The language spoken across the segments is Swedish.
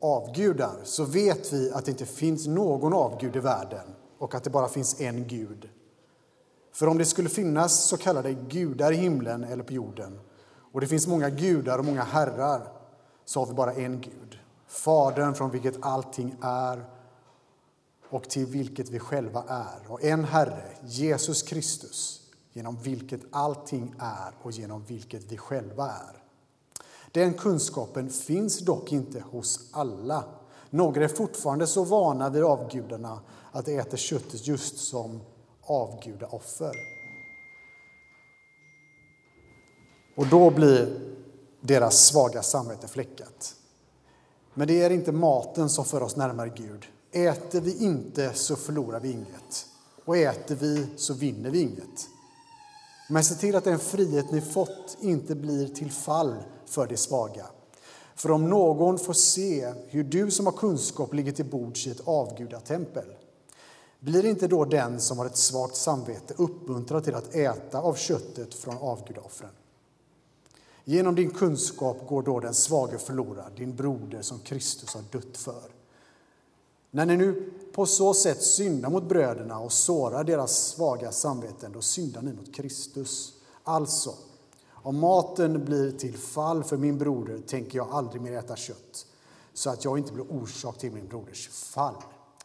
avgudar så vet vi att det inte finns någon avgud i världen och att det bara finns en Gud. För om det skulle finnas så kallade gudar i himlen eller på jorden och det finns många gudar och många herrar så har vi bara en Gud, Fadern från vilket allting är och till vilket vi själva är och en Herre, Jesus Kristus genom vilket allting är och genom vilket vi själva är. Den kunskapen finns dock inte hos alla. Några är fortfarande så vana vid avgudarna att de äter köttet just som avgudaoffer. Och då blir deras svaga samvete fläckat. Men det är inte maten som för oss närmare Gud. Äter vi inte så förlorar vi inget. Och äter vi så vinner vi inget. Men se till att den frihet ni fått inte blir till fall för de svaga. För om någon får se hur du som har kunskap ligger till bords i ett avgudatempel blir inte då den som har ett svagt samvete uppmuntrad till att äta av köttet från avgudaoffren? Genom din kunskap går då den svage förlorad, din broder som Kristus har dött för. När ni nu på så sätt syndar mot bröderna och sårar deras svaga samveten, då syndar ni mot Kristus. Alltså, om maten blir till fall för min broder tänker jag aldrig mer äta kött, så att jag inte blir orsak till min broders fall.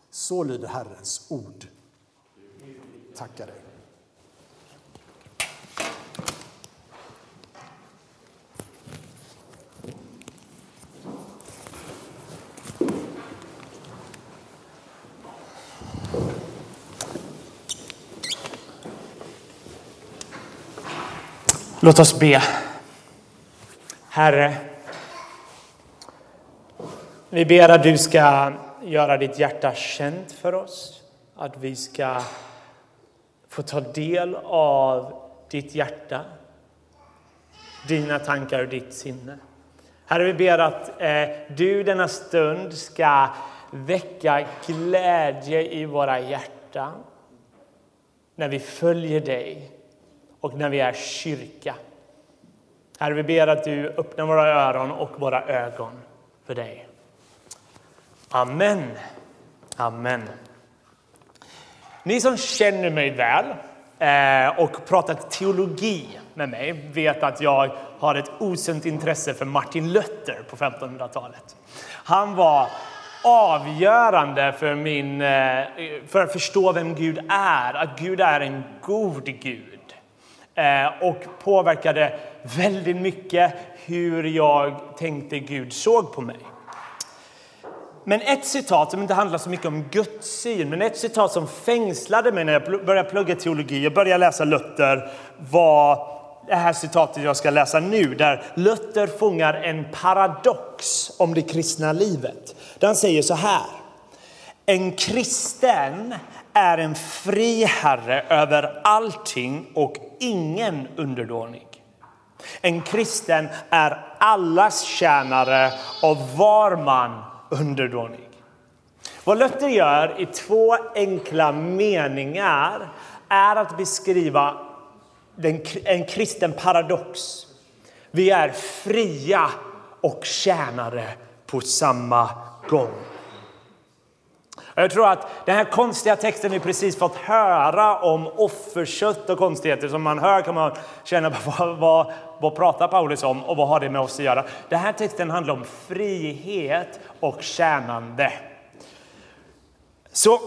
Så lyder Herrens ord. Tackar dig. Låt oss be. Herre, vi ber att du ska göra ditt hjärta känt för oss. Att vi ska få ta del av ditt hjärta, dina tankar och ditt sinne. Herre, vi ber att eh, du denna stund ska väcka glädje i våra hjärtan när vi följer dig och när vi är kyrka. Herre, vi ber att du öppnar våra öron och våra ögon för dig. Amen. Amen. Ni som känner mig väl eh, och pratat teologi med mig vet att jag har ett osunt intresse för Martin Luther på 1500-talet. Han var avgörande för, min, eh, för att förstå vem Gud är, att Gud är en god Gud. Eh, och påverkade väldigt mycket hur jag tänkte Gud såg på mig. Men ett citat som inte handlar så mycket om Guds syn, men ett citat som fängslade mig när jag började plugga teologi och började läsa Luther var det här citatet jag ska läsa nu, där Luther fångar en paradox om det kristna livet. Där han säger så här. En kristen är en fri herre över allting och ingen underdånig. En kristen är allas tjänare och var man underdånig. Vad Luther gör i två enkla meningar är att beskriva en kristen paradox. Vi är fria och tjänare på samma gång. Jag tror att den här konstiga texten vi precis fått höra om offerkött och konstigheter som man hör kan man känna vad, vad, vad pratar Paulus om och vad har det med oss att göra? Den här texten handlar om frihet och tjänande. Så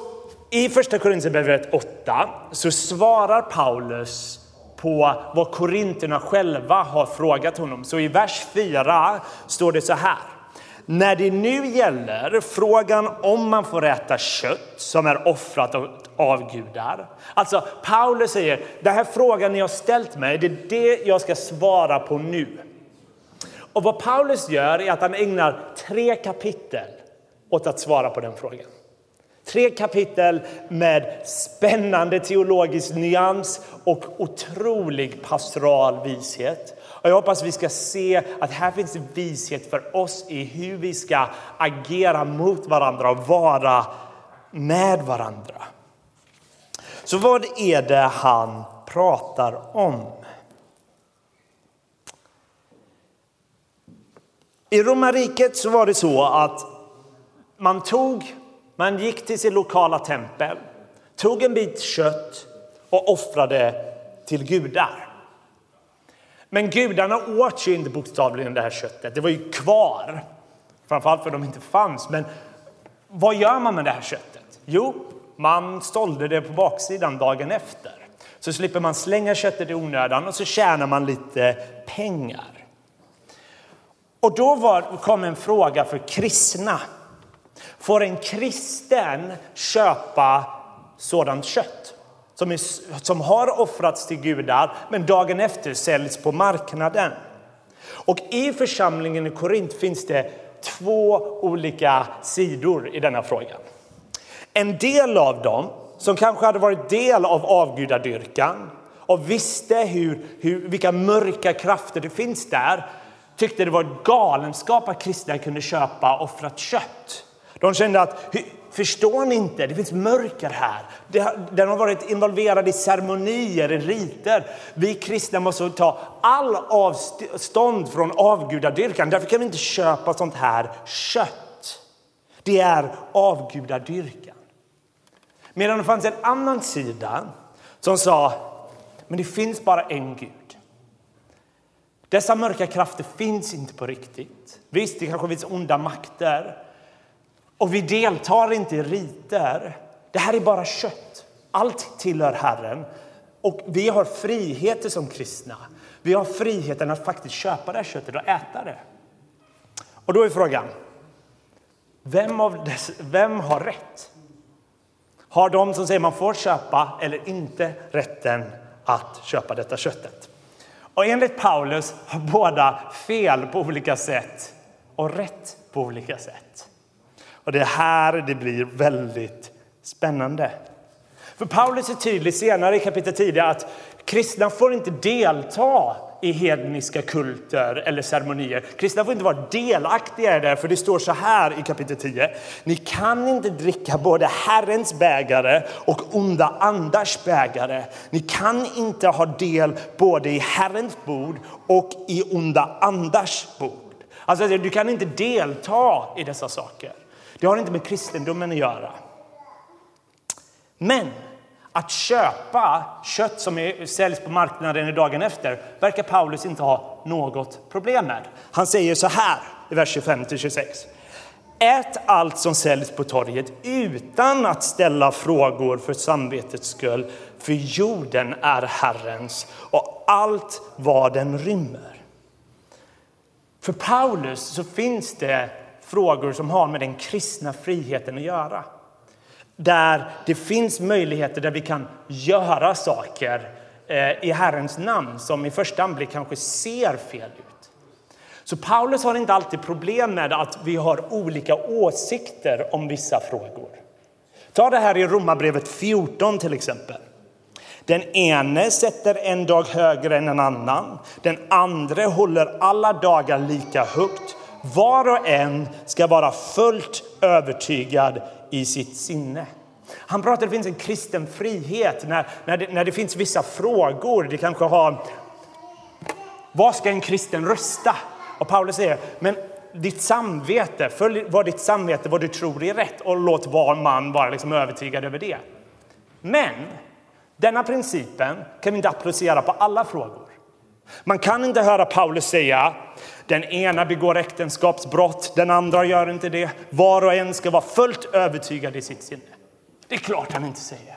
i första Korinthierbrevet 8 så svarar Paulus på vad korinterna själva har frågat honom. Så i vers 4 står det så här. När det nu gäller frågan om man får äta kött som är offrat av avgudar. Alltså Paulus säger, den här frågan ni har ställt mig, det är det jag ska svara på nu. Och vad Paulus gör är att han ägnar tre kapitel åt att svara på den frågan. Tre kapitel med spännande teologisk nyans och otrolig pastoral vishet. Och jag hoppas vi ska se att här finns vishet för oss i hur vi ska agera mot varandra och vara med varandra. Så vad är det han pratar om? I romarriket så var det så att man tog, man gick till sin lokala tempel, tog en bit kött och offrade till gudar. Men gudarna åt ju inte bokstavligen det här köttet. Det var ju kvar, framförallt för att de inte fanns. Men vad gör man med det här köttet? Jo, man sålde det på baksidan dagen efter. Så slipper man slänga köttet i onödan och så tjänar man lite pengar. Och då var, kom en fråga för kristna. Får en kristen köpa sådant kött som, är, som har offrats till gudar men dagen efter säljs på marknaden? Och i församlingen i Korint finns det två olika sidor i denna fråga. En del av dem som kanske hade varit del av avgudadyrkan och visste hur, hur, vilka mörka krafter det finns där tyckte det var galenskap att kristna kunde köpa offrat kött. De kände att, förstår ni inte, det finns mörker här. Den har varit involverad i ceremonier, i riter. Vi kristna måste ta all avstånd från avgudadyrkan. Därför kan vi inte köpa sånt här kött. Det är avgudadyrkan. Medan det fanns en annan sida som sa, men det finns bara en Gud. Dessa mörka krafter finns inte på riktigt. Visst, det kanske finns onda makter. Och vi deltar inte i riter. Det här är bara kött. Allt tillhör Herren. Och vi har friheter som kristna. Vi har friheten att faktiskt köpa det här köttet och äta det. Och då är frågan, vem, av dess, vem har rätt? Har de som säger man får köpa eller inte rätten att köpa detta köttet? Och enligt Paulus har båda fel på olika sätt och rätt på olika sätt. Och det är här det blir väldigt spännande. För Paulus är tydlig senare i kapitel 10 att kristna får inte delta i hedniska kulter eller ceremonier. Kristna får inte vara delaktiga i det, för det står så här i kapitel 10. Ni kan inte dricka både Herrens bägare och onda andars bägare. Ni kan inte ha del både i Herrens bord och i onda andars bord. Alltså, du kan inte delta i dessa saker. Det har inte med kristendomen att göra. Men att köpa kött som är, säljs på marknaden dagen efter verkar Paulus inte ha något problem med. Han säger så här i vers 25-26. Ät allt som säljs på torget utan att ställa frågor för samvetets skull, för jorden är Herrens och allt vad den rymmer. För Paulus så finns det frågor som har med den kristna friheten att göra där det finns möjligheter där vi kan göra saker eh, i Herrens namn som i första anblick kanske ser fel ut. Så Paulus har inte alltid problem med att vi har olika åsikter om vissa frågor. Ta det här i Romarbrevet 14 till exempel. Den ene sätter en dag högre än en annan. Den andra håller alla dagar lika högt. Var och en ska vara fullt övertygad i sitt sinne. Han pratar att det finns en kristen frihet när, när, det, när det finns vissa frågor. Det kanske har... Vad ska en kristen rösta? Och Paulus säger, men ditt samvete, följ vad ditt samvete, vad du tror är rätt och låt var man vara liksom övertygad över det. Men denna principen kan vi inte applicera på alla frågor. Man kan inte höra Paulus säga den ena begår äktenskapsbrott, den andra gör inte det. Var och en ska vara fullt övertygad i sitt sinne. Det är klart han inte säger.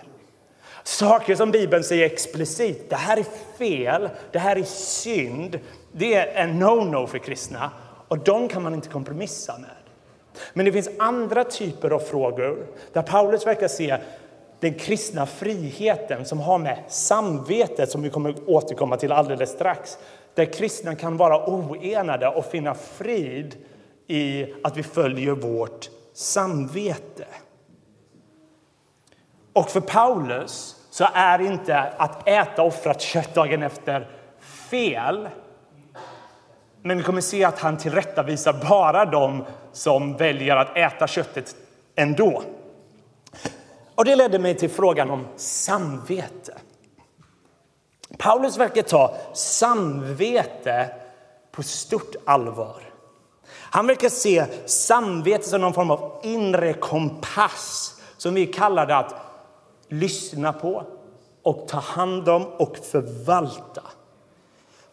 Saker som Bibeln säger explicit, det här är fel, det här är synd, det är en no-no för kristna. Och de kan man inte kompromissa med. Men det finns andra typer av frågor där Paulus verkar se den kristna friheten som har med samvetet, som vi kommer återkomma till alldeles strax, där kristna kan vara oenade och finna frid i att vi följer vårt samvete. Och för Paulus så är inte att äta offrat kött dagen efter fel. Men vi kommer se att han tillrättavisar bara de som väljer att äta köttet ändå. Och det ledde mig till frågan om samvete. Paulus verkar ta samvete på stort allvar. Han verkar se samvete som någon form av inre kompass som vi kallar det att lyssna på och ta hand om och förvalta.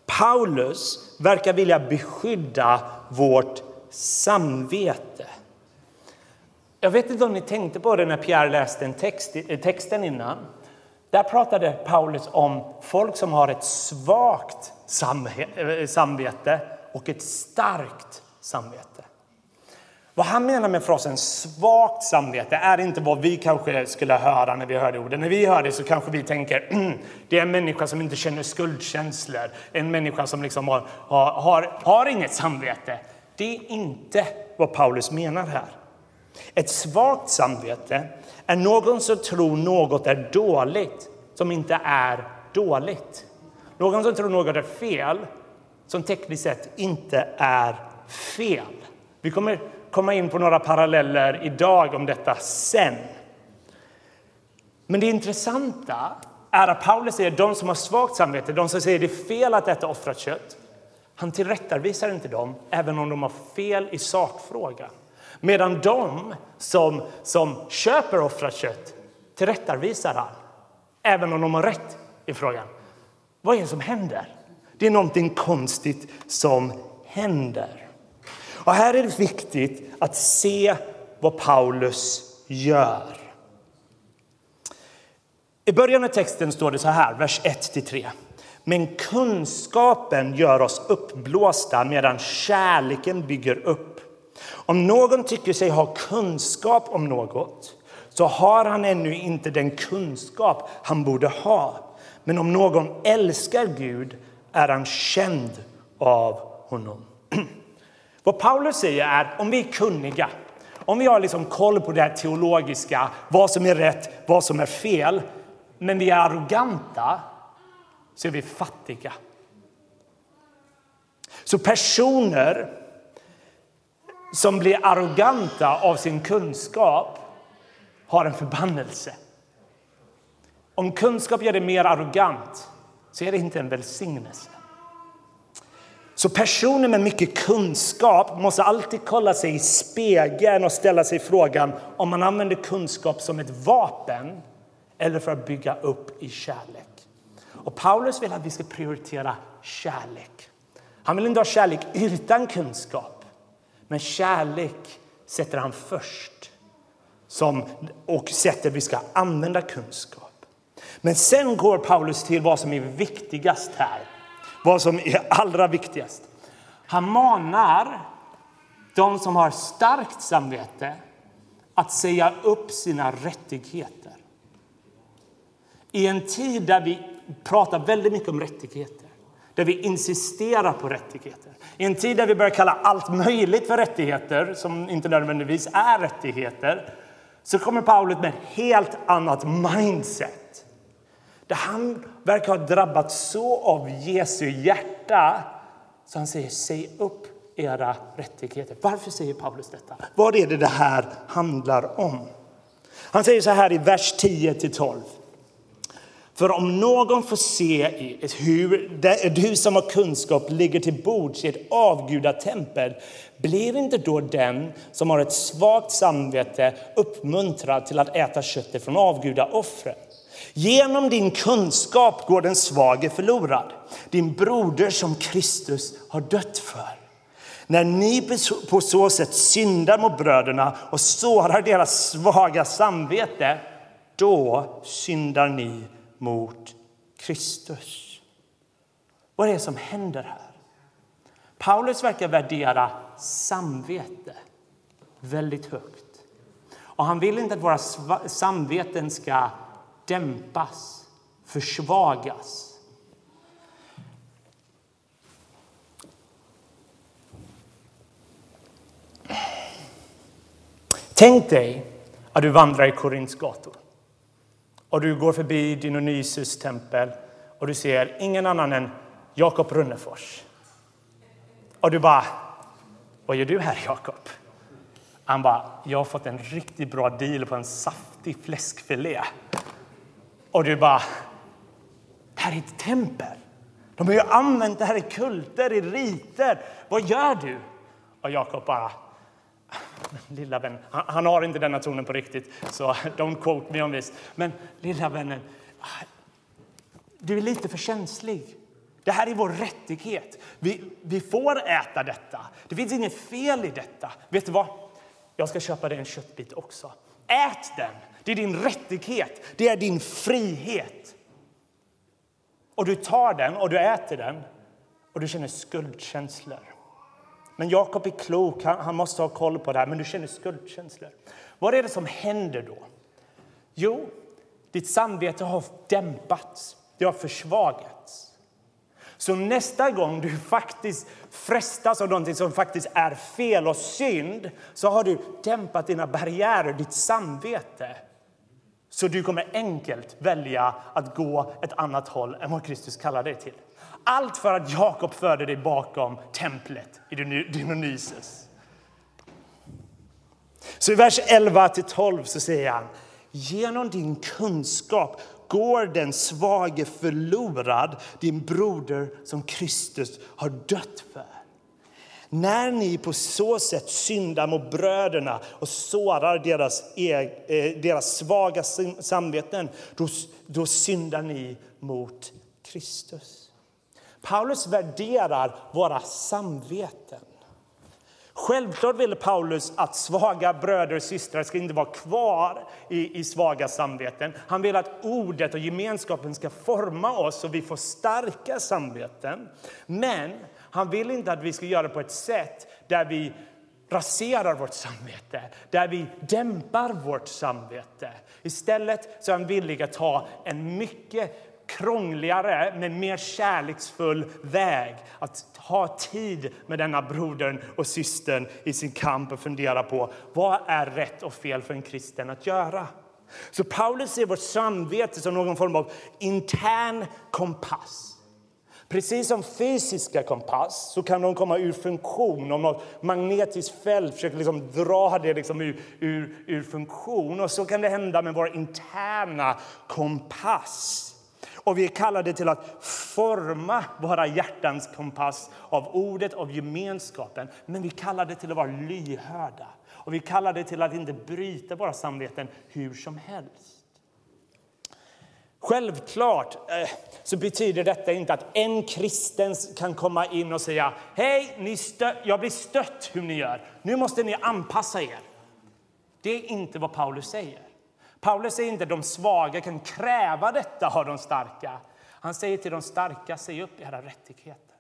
Paulus verkar vilja beskydda vårt samvete. Jag vet inte om ni tänkte på det när Pierre läste en text, eh, texten innan. Där pratade Paulus om folk som har ett svagt eh, samvete och ett starkt samvete. Vad han menar med frasen svagt samvete är inte vad vi kanske skulle höra när vi hör det ordet. När vi hör det så kanske vi tänker mm, det är en människa som inte känner skuldkänslor. En människa som liksom har, har, har inget samvete. Det är inte vad Paulus menar här. Ett svagt samvete är någon som tror något är dåligt som inte är dåligt. Någon som tror något är fel som tekniskt sett inte är fel. Vi kommer komma in på några paralleller idag om detta sen. Men det intressanta är att Paulus säger att de som har svagt samvete, de som säger det är fel att äta offrat kött, han tillrättavisar inte dem, även om de har fel i sakfrågan. Medan de som, som köper offrat kött tillrättavisar han, även om de har rätt i frågan. Vad är det som händer? Det är någonting konstigt som händer. Och här är det viktigt att se vad Paulus gör. I början av texten står det så här, vers 1-3. Men kunskapen gör oss uppblåsta medan kärleken bygger upp. Om någon tycker sig ha kunskap om något så har han ännu inte den kunskap han borde ha. Men om någon älskar Gud är han känd av honom. Vad Paulus säger är om vi är kunniga, om vi har liksom koll på det teologiska, vad som är rätt, vad som är fel, men vi är arroganta, så är vi fattiga. Så personer som blir arroganta av sin kunskap har en förbannelse. Om kunskap gör dig mer arrogant så är det inte en välsignelse. Så personer med mycket kunskap måste alltid kolla sig i spegeln och ställa sig frågan om man använder kunskap som ett vapen eller för att bygga upp i kärlek. Och Paulus vill att vi ska prioritera kärlek. Han vill inte ha kärlek utan kunskap, men kärlek sätter han först som, och sättet vi ska använda kunskap. Men sen går Paulus till vad som är viktigast här. Vad som är allra viktigast. Han manar de som har starkt samvete att säga upp sina rättigheter. I en tid där vi pratar väldigt mycket om rättigheter, där vi insisterar på rättigheter. I en tid där vi börjar kalla allt möjligt för rättigheter, som inte nödvändigtvis är rättigheter, så kommer Paulus med ett helt annat mindset. Där han verkar ha drabbats så av Jesu hjärta så han säger säg upp era rättigheter. Varför säger Paulus detta? Vad är det det här handlar om? Han säger så här i vers 10 till 12. För om någon får se hur du som har kunskap ligger till bords i ett avgudatempel blir inte då den som har ett svagt samvete uppmuntrad till att äta köttet från avgudaoffren? Genom din kunskap går den svage förlorad, din broder som Kristus har dött för. När ni på så sätt syndar mot bröderna och sårar deras svaga samvete, då syndar ni mot Kristus. Vad är det som händer här? Paulus verkar värdera samvete väldigt högt. Och han vill inte att våra samveten ska dämpas, försvagas. Tänk dig att du vandrar i Korints gator och du går förbi Dionysus tempel och du ser ingen annan än Jakob Runnefors. Och du bara, vad gör du här Jakob? Han bara, jag har fått en riktigt bra deal på en saftig fläskfilé. Och du bara, det här är ett tempel. De har ju använt det här i kulter, i riter. Vad gör du? Och Jakob bara, lilla vännen, han, han, har inte denna tonen på riktigt, så don't quote me on this. Men lilla vännen, du är lite för känslig. Det här är vår rättighet. Vi, vi får äta detta. Det finns inget fel i detta. Vet du vad? Jag ska köpa dig en köttbit också. Ät den! Det är din rättighet. Det är din frihet. Och du tar den och du äter den och du känner skuldkänslor. Men Jakob är klok, han, han, måste ha koll på det här, men du känner skuldkänslor. Vad är det som händer då? Jo, ditt samvete har dämpats, det har försvagats. Så nästa gång du faktiskt frestas av någonting som faktiskt är fel och synd så har du dämpat dina barriärer, ditt samvete. Så du kommer enkelt välja att gå ett annat håll än vad Kristus kallar dig till. Allt för att Jakob förde dig bakom templet i Dionysus. Så i vers 11-12 så säger han Genom din kunskap går den svage förlorad, din broder som Kristus har dött för. När ni på så sätt syndar mot bröderna och sårar deras, e- eh, deras svaga samveten, då, då syndar ni mot Kristus. Paulus värderar våra samveten. Självklart ville Paulus att svaga bröder och systrar ska inte vara kvar i, i svaga samveten. Han vill att ordet och gemenskapen ska forma oss så vi får starka samveten. Men han vill inte att vi ska göra det på ett sätt där vi raserar vårt samvete, där vi dämpar vårt samvete. Istället så är han villig att ta en mycket krångligare men mer kärleksfull väg. Att ha tid med denna brodern och systern i sin kamp och fundera på vad är rätt och fel för en kristen att göra. Så Paulus ser vårt samvete som någon form av intern kompass. Precis som fysiska kompass så kan de komma ur funktion om något magnetiskt fält försöker liksom dra det liksom ur, ur, ur funktion. Och så kan det hända med vår interna kompass. Och vi är kallade till att forma våra hjärtans kompass av ordet, av gemenskapen. Men vi kallar det till att vara lyhörda. Och vi kallar det till att inte bryta våra samveten hur som helst. Självklart eh, så betyder detta inte att en kristen kan komma in och säga Hej, ni jag blir stött hur ni gör. Nu måste ni anpassa er. Det är inte vad Paulus säger. Paulus säger inte att de svaga kan kräva detta av de starka. Han säger till de starka, säg upp era rättigheter.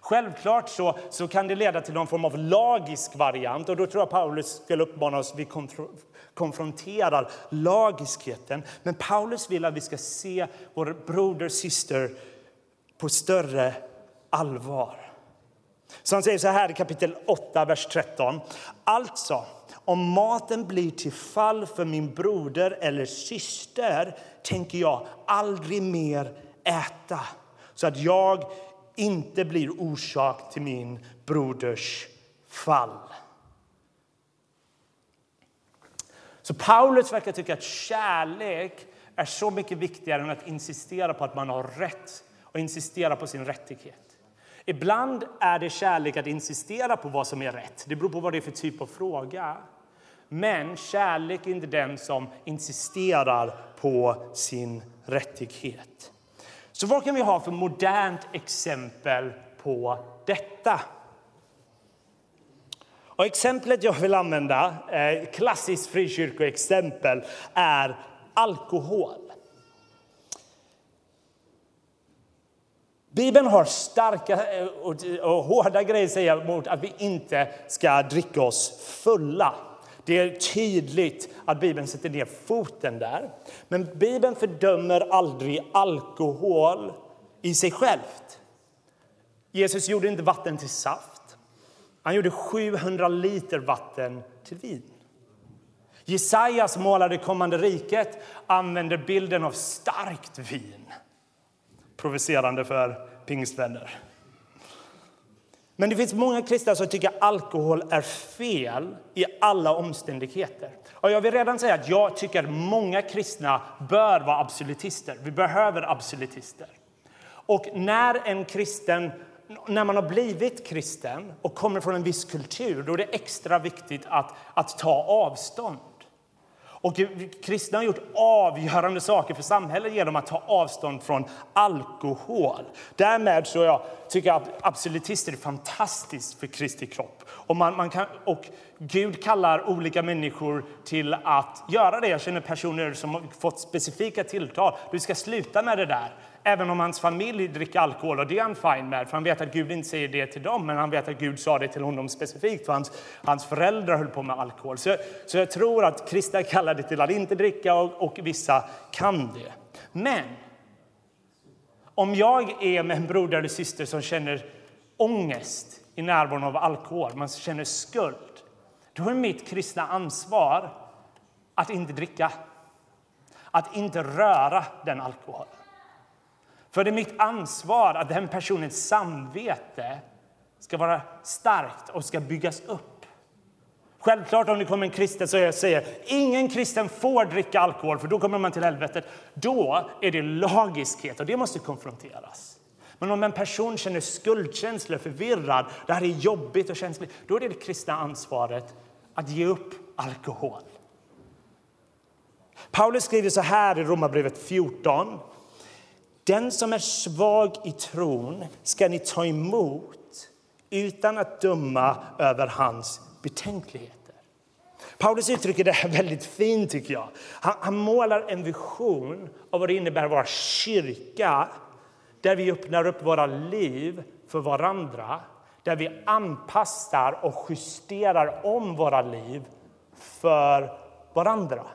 Självklart så, så kan det leda till någon form av lagisk variant. och Då tror jag Paulus skulle uppmana oss att vi konfronterar lagiskheten. Men Paulus vill att vi ska se vår broder syster på större allvar. Så han säger så här i kapitel 8, vers 13. Alltså, om maten blir till fall för min broder eller syster tänker jag aldrig mer äta så att jag inte blir orsak till min broders fall. Så Paulus verkar tycka att kärlek är så mycket viktigare än att insistera på att man har rätt och insistera på sin rättighet. Ibland är det kärlek att insistera på vad som är rätt. Det beror på vad det är för typ av fråga. Men kärlek är inte den som insisterar på sin rättighet. Så vad kan vi ha för modernt exempel på detta? Och exemplet jag vill använda, eh, klassiskt frikyrkoexempel, är alkohol. Bibeln har starka eh, och hårda grejer att säga mot att vi inte ska dricka oss fulla. Det är tydligt att Bibeln sätter ner foten där. Men Bibeln fördömer aldrig alkohol i sig självt. Jesus gjorde inte vatten till saft. Han gjorde 700 liter vatten till vin. Jesajas målade kommande riket använder bilden av starkt vin. Provocerande för pingstvänner. Men det finns många kristna som tycker att alkohol är fel i alla omständigheter. Och jag vill redan säga att jag tycker att många kristna bör vara absolutister. Vi behöver absolutister. Och när en kristen när man har blivit kristen och kommer från en viss kultur, då är det extra viktigt att, att ta avstånd. Och kristna har gjort avgörande saker för samhället genom att ta avstånd från alkohol. Därmed så jag, tycker jag att absolutister är fantastiskt för Kristi kropp. Och, man, man kan, och Gud kallar olika människor till att göra det. Jag känner personer som har fått specifika tilltal. Du ska sluta med det där. Även om hans familj dricker alkohol, och det är han fine med, för han vet att Gud inte säger det till dem, men han vet att Gud sa det till honom specifikt, för hans, hans föräldrar höll på med alkohol. Så, så jag tror att kristna kallar det till att inte dricka, och, och vissa kan det. Men om jag är med en broder eller syster som känner ångest i närvaron av alkohol, man känner skuld, då är mitt kristna ansvar att inte dricka. Att inte röra den alkoholen. För det är mitt ansvar att den personens samvete ska vara starkt och ska byggas upp. Självklart om det kommer en kristen så jag säger ingen kristen får dricka alkohol för då kommer man till helvetet. Då är det lagiskhet och det måste konfronteras. Men om en person känner skuldkänslor, förvirrad, det här är jobbigt och känsligt, då är det det kristna ansvaret att ge upp alkohol. Paulus skriver så här i Romarbrevet 14. Den som är svag i tron ska ni ta emot utan att döma över hans betänkligheter. Paulus uttrycker det här väldigt fint. tycker jag. Han, han, målar en vision av vad det innebär att vara kyrka där vi öppnar upp våra liv för varandra där vi anpassar och justerar om våra liv för varandra.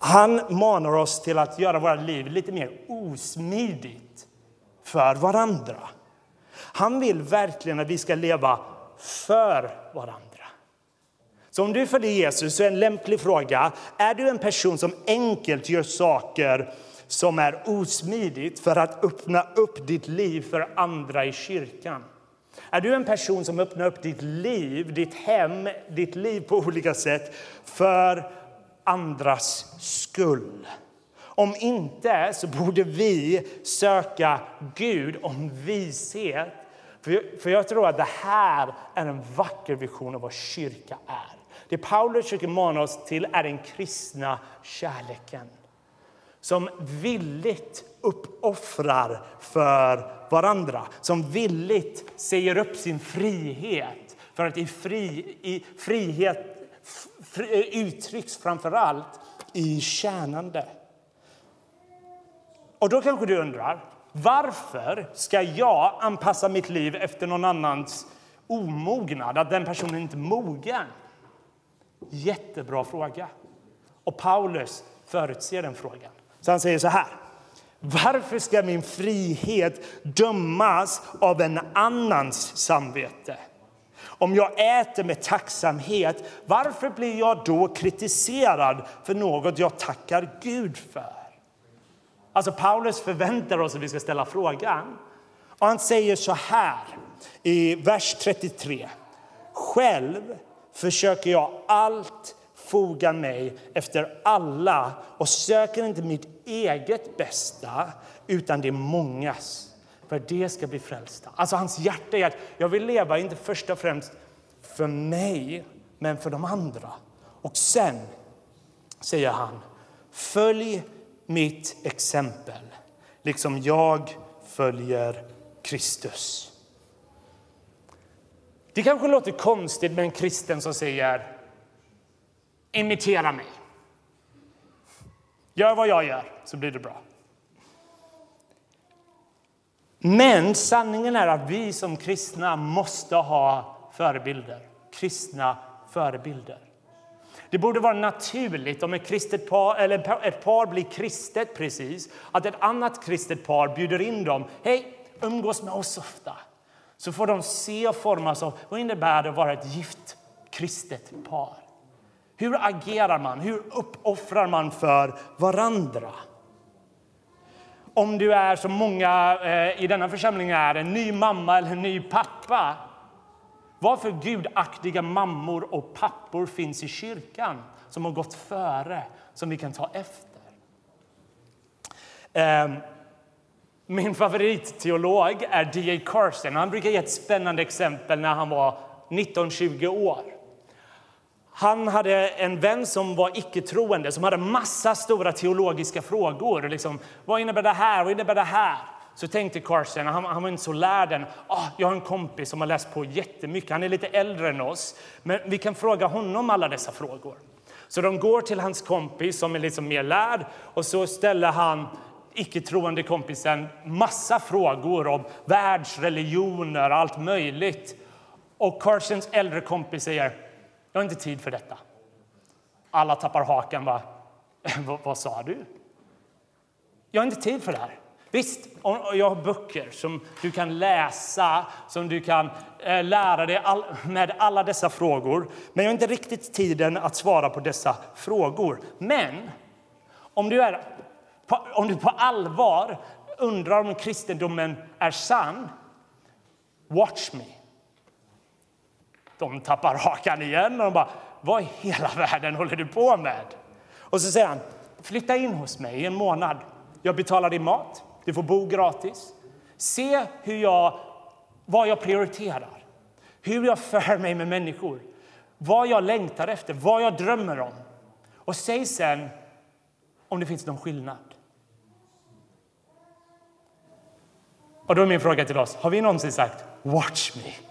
Han manar oss till att göra våra liv lite mer osmidigt för varandra. Han vill verkligen att vi ska leva för varandra. Så om du följer Jesus så är en lämplig fråga, är du en person som enkelt gör saker som är osmidigt för att öppna upp ditt liv för andra i kyrkan? Är du en person som öppnar upp ditt liv, ditt hem, ditt liv på olika sätt för andras skull. Om inte så borde vi söka Gud om vishet. För jag tror att det här är en vacker vision av vad kyrka är. Det Paulus försöker mana oss till är den kristna kärleken som villigt uppoffrar för varandra, som villigt säger upp sin frihet för att i, fri, i frihet Eh, uttrycks framför allt i tjänande. Och då kanske du undrar, varför ska jag anpassa mitt liv efter någon annans omognad, att den personen inte är mogen? Jättebra fråga. Och Paulus förutser den frågan. Så han säger så här. Varför ska min frihet dömas av en annans samvete? Om jag äter med tacksamhet, varför blir jag då kritiserad för något jag tackar Gud för? Alltså Paulus förväntar oss att vi ska ställa frågan. Och han säger så här i vers 33. Själv försöker jag allt foga mig efter alla och söker inte mitt eget bästa utan det mångas för att det ska bli frälsta. Alltså hans hjärta är att jag vill leva inte först och främst för mig, men för de andra. Och sen säger han, följ mitt exempel, liksom jag följer Kristus. Det kanske låter konstigt med en kristen som säger imitera mig. Gör vad jag gör, så blir det bra. Men sanningen är att vi som kristna måste ha förebilder. Kristna förebilder. Det borde vara naturligt om ett, kristet par, eller ett par blir kristet precis, att ett annat kristet par bjuder in dem. Hej, umgås med oss ofta. Så får de se och formas av vad innebär det att vara ett gift kristet par. Hur agerar man? Hur uppoffrar man för varandra? Om du är som många eh, i denna församling är, en ny mamma eller en ny pappa. Vad för gudaktiga mammor och pappor finns i kyrkan som har gått före, som vi kan ta efter? Ehm, min favoritteolog är D.A. Carson. Han brukar ge ett spännande exempel när han var 19-20 år. Han hade en vän som var icke-troende, som hade massa stora teologiska frågor. Liksom, vad innebär det här? Vad innebär det här? Så tänkte Carson, han, han var inte så lärd än, oh, jag har en kompis som har läst på jättemycket, han är lite äldre än oss, men vi kan fråga honom alla dessa frågor. Så de går till hans kompis som är liksom mer lärd och så ställer han icke-troende kompisen massa frågor om världsreligioner, allt möjligt. Och Carsons äldre kompis säger, jag har inte tid för detta. Alla tappar hakan. Va? vad, vad sa du? Jag har inte tid för det här. Visst, jag har böcker som du kan läsa, som du kan eh, lära dig med alla dessa frågor. Men jag har inte riktigt tiden att svara på dessa frågor. Men om du, är, om du på allvar undrar om kristendomen är sann, watch me. De tappar hakan igen och de bara, vad i hela världen håller du på med? Och så säger han, flytta in hos mig i en månad. Jag betalar din mat, du får bo gratis. Se hur jag, vad jag prioriterar, hur jag för mig med människor, vad jag längtar efter, vad jag drömmer om. Och säg sen om det finns någon skillnad. Och då är min fråga till oss, har vi någonsin sagt watch me?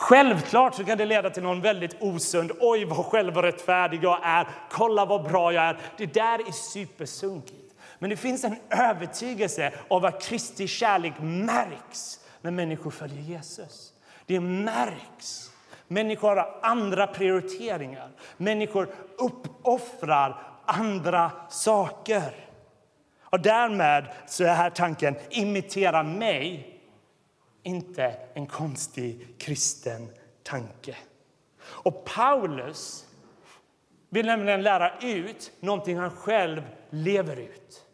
Självklart så kan det leda till någon väldigt osund. Oj, vad självrättfärdig jag är. Kolla vad bra jag är. Det där är supersunkigt. Men det finns en övertygelse av att Kristi kärlek märks när människor följer Jesus. Det märks. Människor har andra prioriteringar. Människor uppoffrar andra saker. Och därmed så är här tanken imitera mig inte en konstig kristen tanke. Och Paulus vill nämligen lära ut någonting han själv lever ut.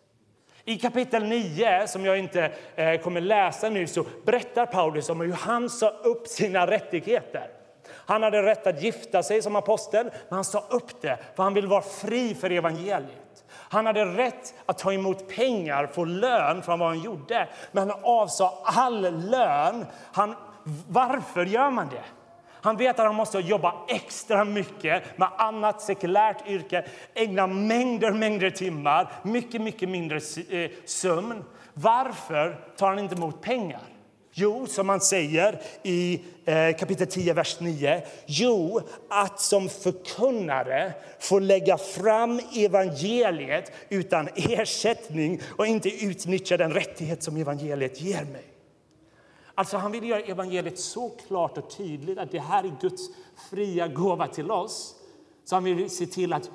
I kapitel 9, som jag inte eh, kommer läsa nu, så berättar Paulus om hur han sa upp sina rättigheter. Han hade rätt att gifta sig som apostel, men han sa upp det för han vill vara fri för evangeliet. Han hade rätt att ta emot pengar, få lön från vad han gjorde, men han avsade all lön. Han, varför gör man det? Han vet att han måste jobba extra mycket med annat sekulärt yrke, ägna mängder, mängder timmar, mycket, mycket mindre eh, sömn. Varför tar han inte emot pengar? Jo, som han säger i eh, kapitel 10, vers 9. Jo, att som förkunnare få lägga fram evangeliet utan ersättning och inte utnyttja den rättighet som evangeliet ger mig. Alltså han vill göra evangeliet så klart och tydligt att det här är Guds fria gåva till oss. Så han vill se till att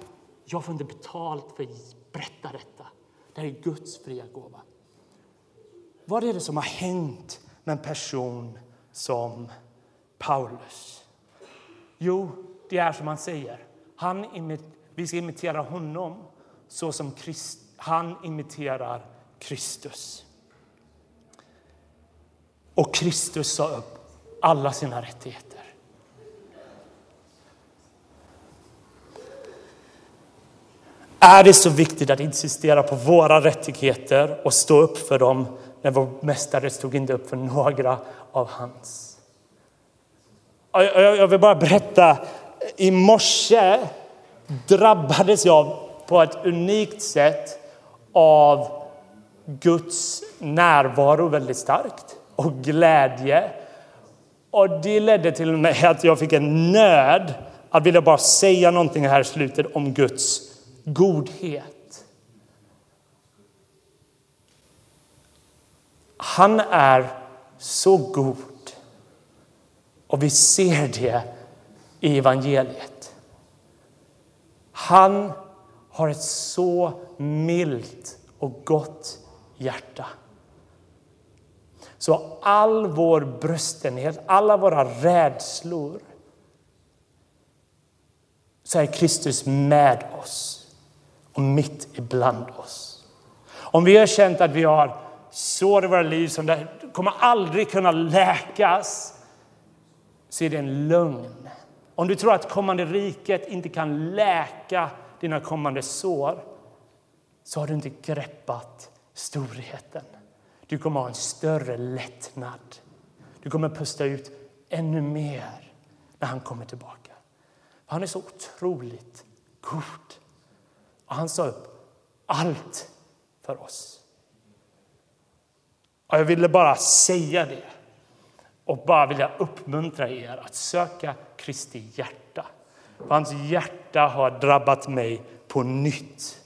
jag får inte betalt för att berätta detta. Det här är Guds fria gåva. Vad är det som har hänt med en person som Paulus? Jo, det är som han säger. Han vi ska imitera honom så som Christ, han imiterar Kristus. Och Kristus sa upp alla sina rättigheter. Är det så viktigt att insistera på våra rättigheter och stå upp för dem när vår mästare stod inte upp för några av hans? Jag vill bara berätta. I morse drabbades jag på ett unikt sätt av Guds närvaro väldigt starkt och glädje. Och det ledde till mig att jag fick en nöd att vilja bara säga någonting här i slutet om Guds godhet. Han är så god. Och vi ser det i evangeliet. Han har ett så milt och gott hjärta. Så all vår bröstenhet, alla våra rädslor så är Kristus med oss och mitt ibland oss. Om vi har känt att vi har sår i våra liv som det kommer aldrig kunna läkas så är det en lögn. Om du tror att kommande riket inte kan läka dina kommande sår så har du inte greppat storheten. Du kommer ha en större lättnad. Du kommer pusta ut ännu mer när han kommer tillbaka. Han är så otroligt god. Och han sa upp allt för oss. Och jag ville bara säga det och bara vilja uppmuntra er att söka Kristi hjärta. För hans hjärta har drabbat mig på nytt.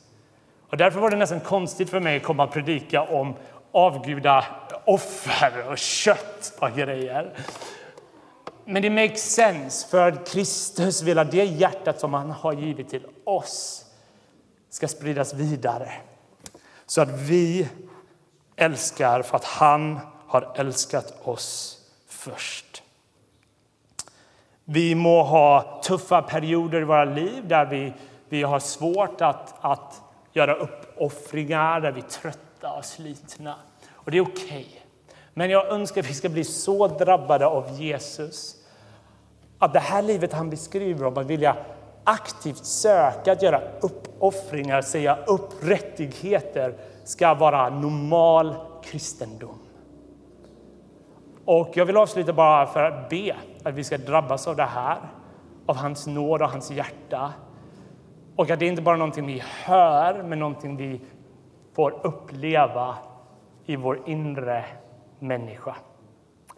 Och därför var det nästan konstigt för mig att komma och predika om avguda offer och kött och grejer. Men det makes sense, för Kristus vill att det hjärtat som han har givit till oss ska spridas vidare. Så att vi älskar för att han har älskat oss först. Vi må ha tuffa perioder i våra liv där vi, vi har svårt att, att göra uppoffringar, där vi är trötta och slitna. Och det är okej. Okay. Men jag önskar att vi ska bli så drabbade av Jesus att det här livet han beskriver om att vilja aktivt söka att göra uppoffringar, säga upp rättigheter ska vara normal kristendom. Och jag vill avsluta bara för att be att vi ska drabbas av det här, av hans nåd och hans hjärta. Och att det inte bara är någonting vi hör, men någonting vi får uppleva i vår inre människa.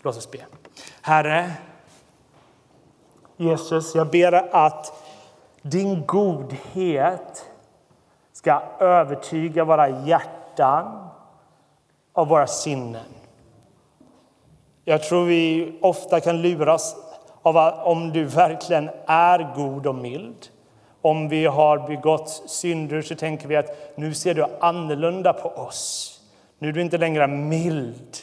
Låt oss be. Herre, Jesus, jag ber att din godhet ska övertyga våra hjärtan och våra sinnen. Jag tror vi ofta kan luras av om du verkligen är god och mild. Om vi har begått synder så tänker vi att nu ser du annorlunda på oss. Nu är du inte längre mild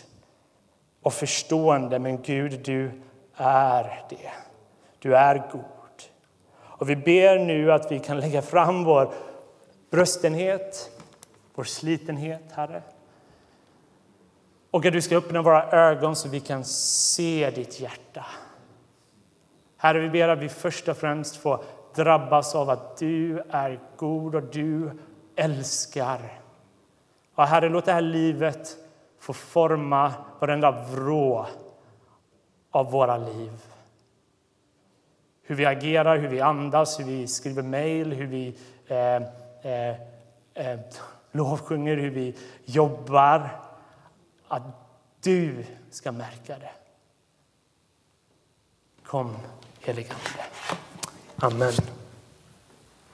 och förstående, men Gud, du är det. Du är god. Och vi ber nu att vi kan lägga fram vår bröstenhet, vår slitenhet, Herre. Och att du ska öppna våra ögon så vi kan se ditt hjärta. Herre, vi ber att vi först och främst får drabbas av att du är god och du älskar. Och Herre, låt det här livet få forma varenda vrå av våra liv. Hur vi agerar, hur vi andas, hur vi skriver mejl, hur vi eh, eh, eh, lovsjunger, hur vi jobbar. Att du ska märka det. Kom, heligande. Amen.